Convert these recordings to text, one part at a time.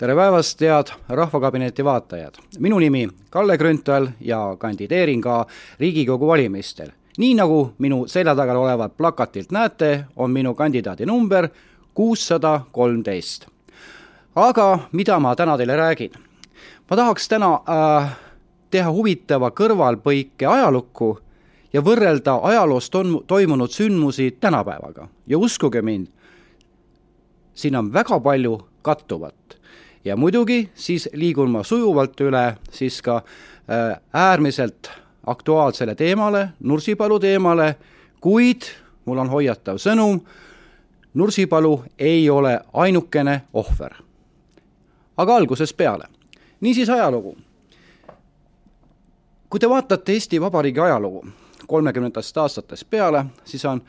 tere päevast, head Rahvakabineti vaatajad! minu nimi Kalle Grünthal ja kandideerin ka Riigikogu valimistel. nii nagu minu selja taga olevat plakatilt näete, on minu kandidaadi number kuussada kolmteist. aga mida ma täna teile räägin? ma tahaks täna äh, teha huvitava kõrvalpõike ajalukku ja võrrelda ajaloos ton-, toimunud sündmusi tänapäevaga ja uskuge mind, siin on väga palju kattuvat. Ja muidugi siis liigun ma sujuvalt üle siis ka äh, äärmiselt aktuaalsele teemale, Nursipalu teemale, kuid mul on hoiatav sõnum, Nursipalu ei ole ainukene ohver. aga algusest peale. niisiis ajalugu. kui te vaatate Eesti Vabariigi ajalugu kolmekümnendatest aastatest peale, siis on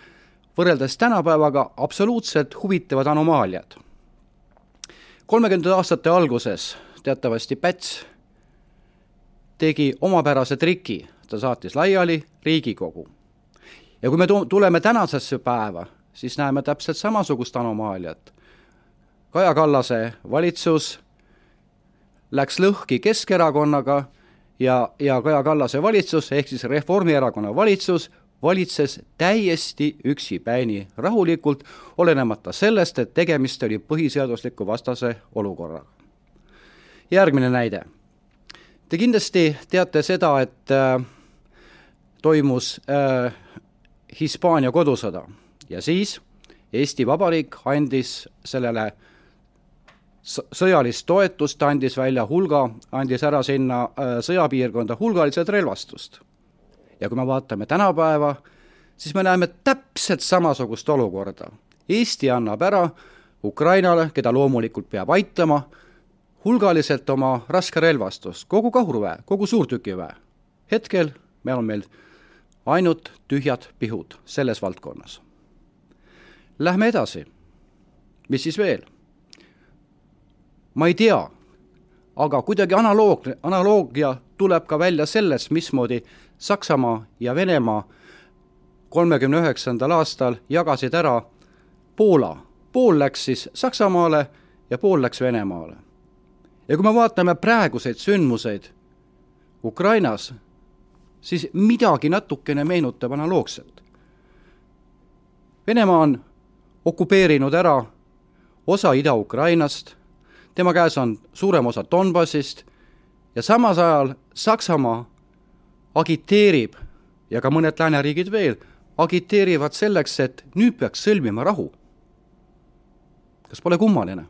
võrreldes tänapäevaga absoluutselt huvitavad anomaaliad. Kolmekümnendate aastate alguses teatavasti Päts tegi omapärase triki, ta saatis laiali Riigikogu. ja kui me tuleme tänasesse päeva, siis näeme täpselt samasugust anomaaliat. Kaja Kallase valitsus läks lõhki Keskerakonnaga ja, ja Kaja Kallase valitsus ehk siis Reformierakonna valitsus valitses täiesti üksipäini rahulikult, olenemata sellest, et tegemist oli põhiseadusliku vastase olukorraga. järgmine näide. Te kindlasti teate seda, et äh, toimus äh, Hispaania kodusõda ja siis Eesti Vabariik andis sellele sõjalist toetust, andis välja hulga, andis ära sinna äh, sõjapiirkonda hulgaliselt relvastust ja kui me vaatame tänapäeva, siis me näeme täpselt samasugust olukorda. Eesti annab ära Ukrainale, keda loomulikult peab aitama, hulgaliselt oma raskerelvastust, kogu kahurväe, kogu suurtükiväe. hetkel me on meil ainult tühjad pihud selles valdkonnas. Lähme edasi. mis siis veel? ma ei tea, aga kuidagi analoog, analoogia tuleb ka välja sellest, mismoodi Saksamaa ja Venemaa kolmekümne üheksandal aastal jagasid ära Poola. pool läks siis Saksamaale ja pool läks Venemaale. ja kui me vaatame praeguseid sündmuseid Ukrainas, siis midagi natukene meenutab analoogset. Venemaa on okupeerinud ära osa Ida-Ukrainast, tema käes on suurem osa Donbassist ja samas ajal Saksamaa agiteerib ja ka mõned lääneriigid veel, agiteerivad selleks, et nüüd peaks sõlmima rahu. kas pole kummaline?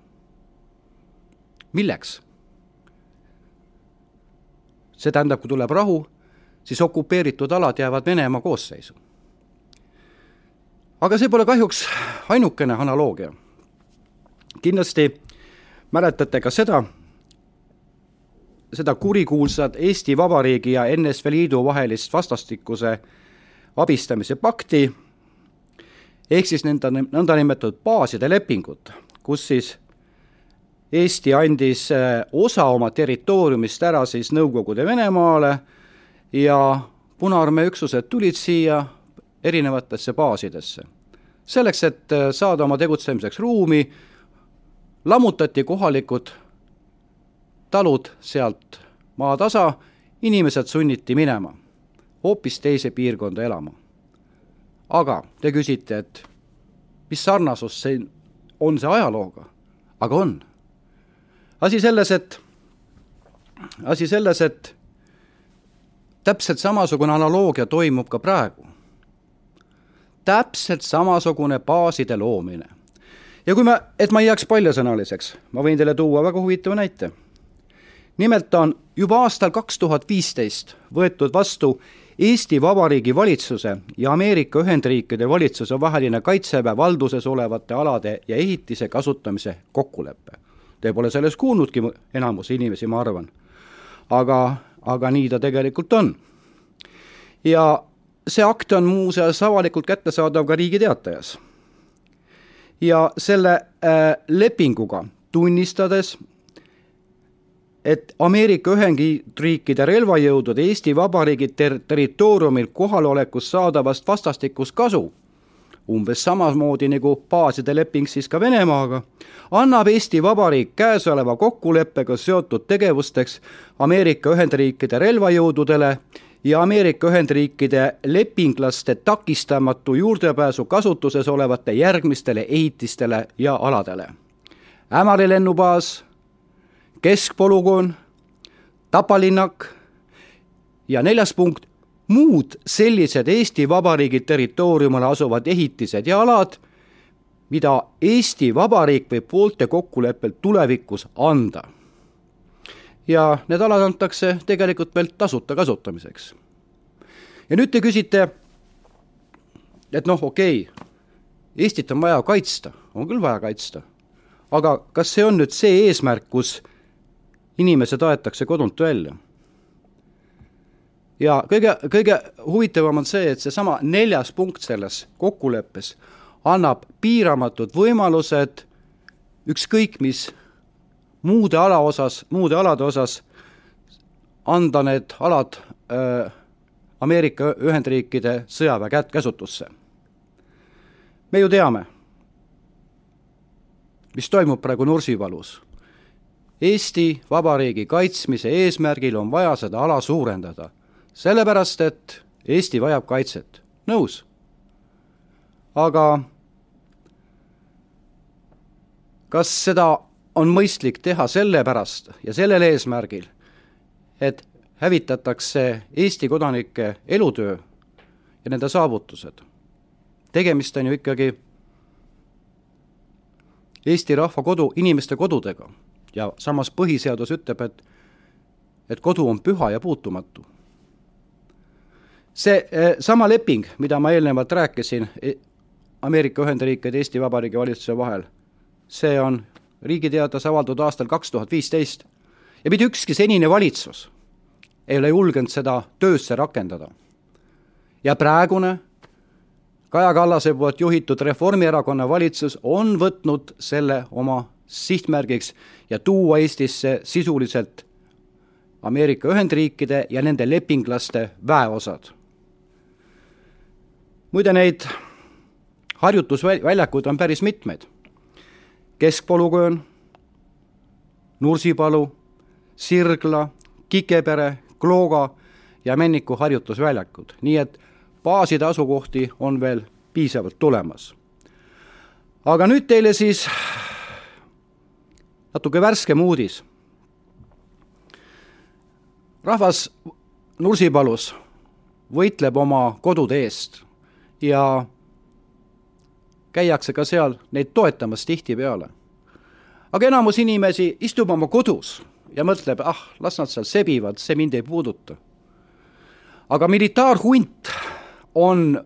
milleks? see tähendab, kui tuleb rahu, siis okupeeritud alad jäävad Venemaa koosseisu. aga see pole kahjuks ainukene analoogia. kindlasti mäletate ka seda, seda kurikuulsat Eesti Vabariigi ja NSV Liidu vahelist vastastikuse abistamise pakti, ehk siis nõnda, nõndanimetatud baaside lepingut, kus siis Eesti andis äh, osa oma territooriumist ära siis Nõukogude Venemaale ja Punaarmee üksused tulid siia erinevatesse baasidesse. selleks, et äh, saada oma tegutsemiseks ruumi, lammutati kohalikud talud sealt maatasa, inimesed sunniti minema hoopis teise piirkonda elama. aga te küsite, et mis sarnasus see on see ajalooga? aga on. asi selles, et, asi selles, et täpselt samasugune analoogia toimub ka praegu. täpselt samasugune baaside loomine. ja kui ma, et ma ei jääks paljasõnaliseks, ma võin teile tuua väga huvitava näite nimelt on juba aastal kaks tuhat viisteist võetud vastu Eesti Vabariigi valitsuse ja Ameerika Ühendriikide valitsuse vaheline Kaitseväe valduses olevate alade ja ehitise kasutamise kokkulepe. Te pole sellest kuulnudki, enamus inimesi, ma arvan. aga, aga nii ta tegelikult on. ja see akt on muuseas avalikult kättesaadav ka Riigi Teatajas. ja selle äh, lepinguga tunnistades et Ameerika Ühendriikide relvajõudude Eesti Vabariigi ter-, territooriumil kohalolekust saadavast vastastikust kasu umbes samamoodi nagu baaside leping siis ka Venemaaga, annab Eesti Vabariik käesoleva kokkuleppega seotud tegevusteks Ameerika Ühendriikide relvajõududele ja Ameerika Ühendriikide lepinglaste takistamatu juurdepääsu kasutuses olevate järgmistele ehitistele ja aladele. Ämari lennubaas, keskpolügoon, Tapalinnak ja neljas punkt, muud sellised Eesti Vabariigi territooriumil asuvad ehitised ja alad, mida Eesti Vabariik võib poolte kokkuleppel tulevikus anda. ja need alad antakse tegelikult veel tasuta kasutamiseks. ja nüüd te küsite, et noh, okei okay,, Eestit on vaja kaitsta, on küll vaja kaitsta, aga kas see on nüüd see eesmärk, kus inimesed aetakse kodunt välja. ja kõige, kõige huvitavam on see, et seesama neljas punkt selles kokkuleppes annab piiramatud võimalused ükskõik mis muude ala osas, muude alade osas anda need alad äh, Ameerika Ühendriikide sõjaväe kät-, käsutusse. me ju teame, mis toimub praegu Nursipalus Eesti Vabariigi kaitsmise eesmärgil on vaja seda ala suurendada, sellepärast et Eesti vajab kaitset, nõus. aga kas seda on mõistlik teha sellepärast ja sellel eesmärgil, et hävitatakse Eesti kodanike elutöö ja nende saavutused. tegemist on ju ikkagi Eesti rahva kodu, inimeste kodudega ja samas põhiseadus ütleb, et et kodu on püha ja puutumatu. see eh, sama leping, mida ma eelnevalt rääkisin e, Ameerika Ühendriikide ja Eesti Vabariigi valitsuse vahel, see on Riigi Teatajas avaldatud aastal kaks tuhat viisteist ja mitte ükski senine valitsus ei ole julgenud seda töösse rakendada. ja praegune Kaja Kallase poolt juhitud Reformierakonna valitsus on võtnud selle oma sihtmärgiks ja tuua Eestisse sisuliselt Ameerika Ühendriikide ja nende lepinglaste väeosad. muide, neid harjutusväljakuid on päris mitmeid. keskpolügoon, Nursipalu, Sirgla, Kikepere, Klooga ja Männiku harjutusväljakud, nii et baaside asukohti on veel piisavalt tulemas. aga nüüd teile siis natuke värskem uudis. rahvas Nursipalus võitleb oma kodude eest ja käiakse ka seal neid toetamas tihtipeale. aga enamus inimesi istub oma kodus ja mõtleb, ah, las nad seal sebivad, see mind ei puuduta. aga militaarhunt on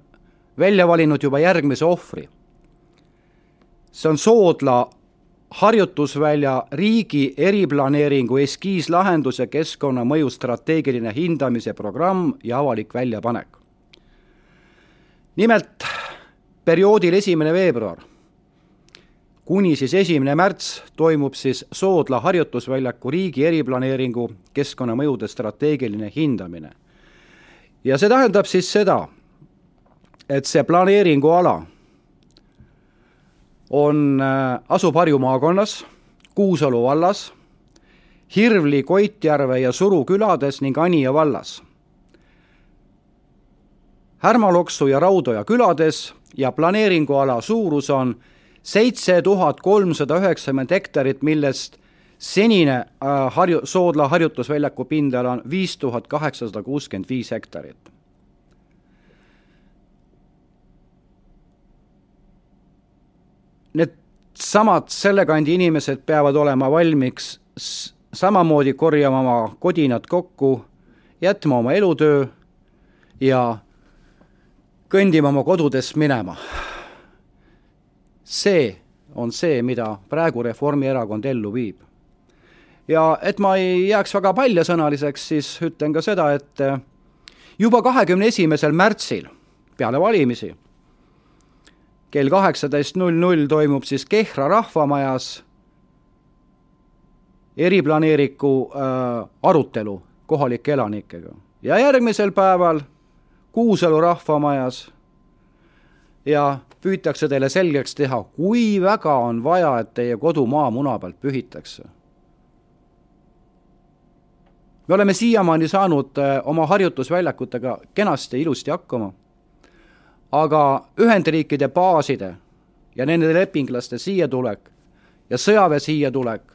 välja valinud juba järgmise ohvri. see on Soodla harjutusvälja riigi eriplaneeringu eskiislahendus ja keskkonnamõju strateegiline hindamise programm ja avalik väljapanek. nimelt perioodil esimene veebruar kuni siis esimene märts toimub siis Soodla harjutusväljaku riigi eriplaneeringu keskkonnamõjude strateegiline hindamine. ja see tähendab siis seda, et see planeeringuala on, äh, asub Harju maakonnas, Kuusalu vallas, Hirvli, Koitjärve ja Suru külades ning Anija vallas. Härmaloksu ja Raudoja külades ja planeeringuala suurus on seitse tuhat kolmsada üheksakümmend hektarit, millest senine äh, harju-, Soodla harjutusväljaku pindala on viis tuhat kaheksasada kuuskümmend viis hektarit need samad selle kandi inimesed peavad olema valmiks samamoodi korjama oma kodinad kokku, jätma oma elutöö ja kõndima oma kodudest minema. see on see, mida praegu Reformierakond ellu viib. ja et ma ei jääks väga paljasõnaliseks, siis ütlen ka seda, et juba kahekümne esimesel märtsil peale valimisi kell kaheksateist null null toimub siis Kehra rahvamajas eriplaneeringu äh, arutelu kohalike elanikega ja järgmisel päeval Kuusalu rahvamajas ja püütakse teile selgeks teha, kui väga on vaja, et teie kodumaa muna pealt pühitakse. me oleme siiamaani saanud äh, oma harjutusväljakutega kenasti ilusti hakkama, aga Ühendriikide baaside ja nende lepinglaste siia tulek ja sõjaväe siia tulek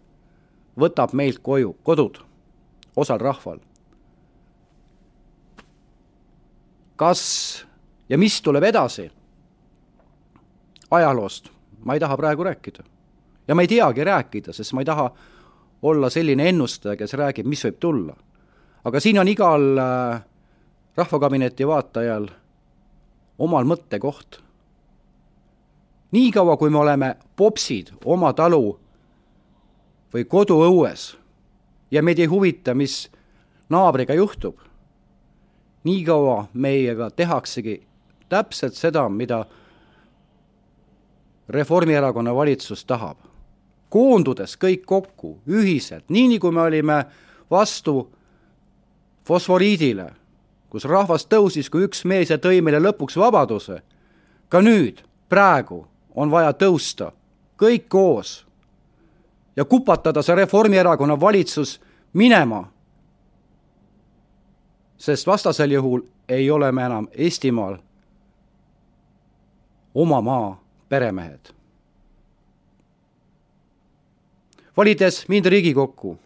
võtab meilt koju, kodud, osal rahval. kas ja mis tuleb edasi? ajaloost ma ei taha praegu rääkida. ja ma ei teagi rääkida, sest ma ei taha olla selline ennustaja, kes räägib, mis võib tulla. aga siin on igal äh, rahvakabineti vaatajal omal mõttekoht. niikaua, kui me oleme popsid oma talu või koduõues ja meid ei huvita, mis naabriga juhtub, niikaua meiega tehaksegi täpselt seda, mida Reformierakonna valitsus tahab. koondudes kõik kokku ühiselt, nii nagu me olime vastu fosforiidile, kus rahvas tõusis kui üks mees ja tõi meile lõpuks vabaduse. ka nüüd, praegu on vaja tõusta, kõik koos ja kupatada see Reformierakonna valitsus minema. sest vastasel juhul ei ole me enam Eestimaal oma maa peremehed. valides mind Riigikokku,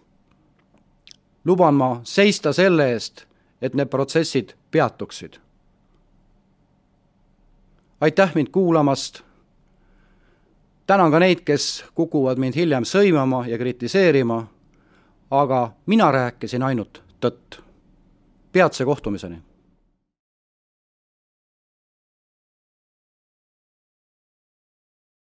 luban ma seista selle eest, et need protsessid peatuksid. aitäh mind kuulamast. tänan ka neid, kes kukuvad mind hiljem sõimama ja kritiseerima. aga mina rääkisin ainult tõtt. peatse kohtumiseni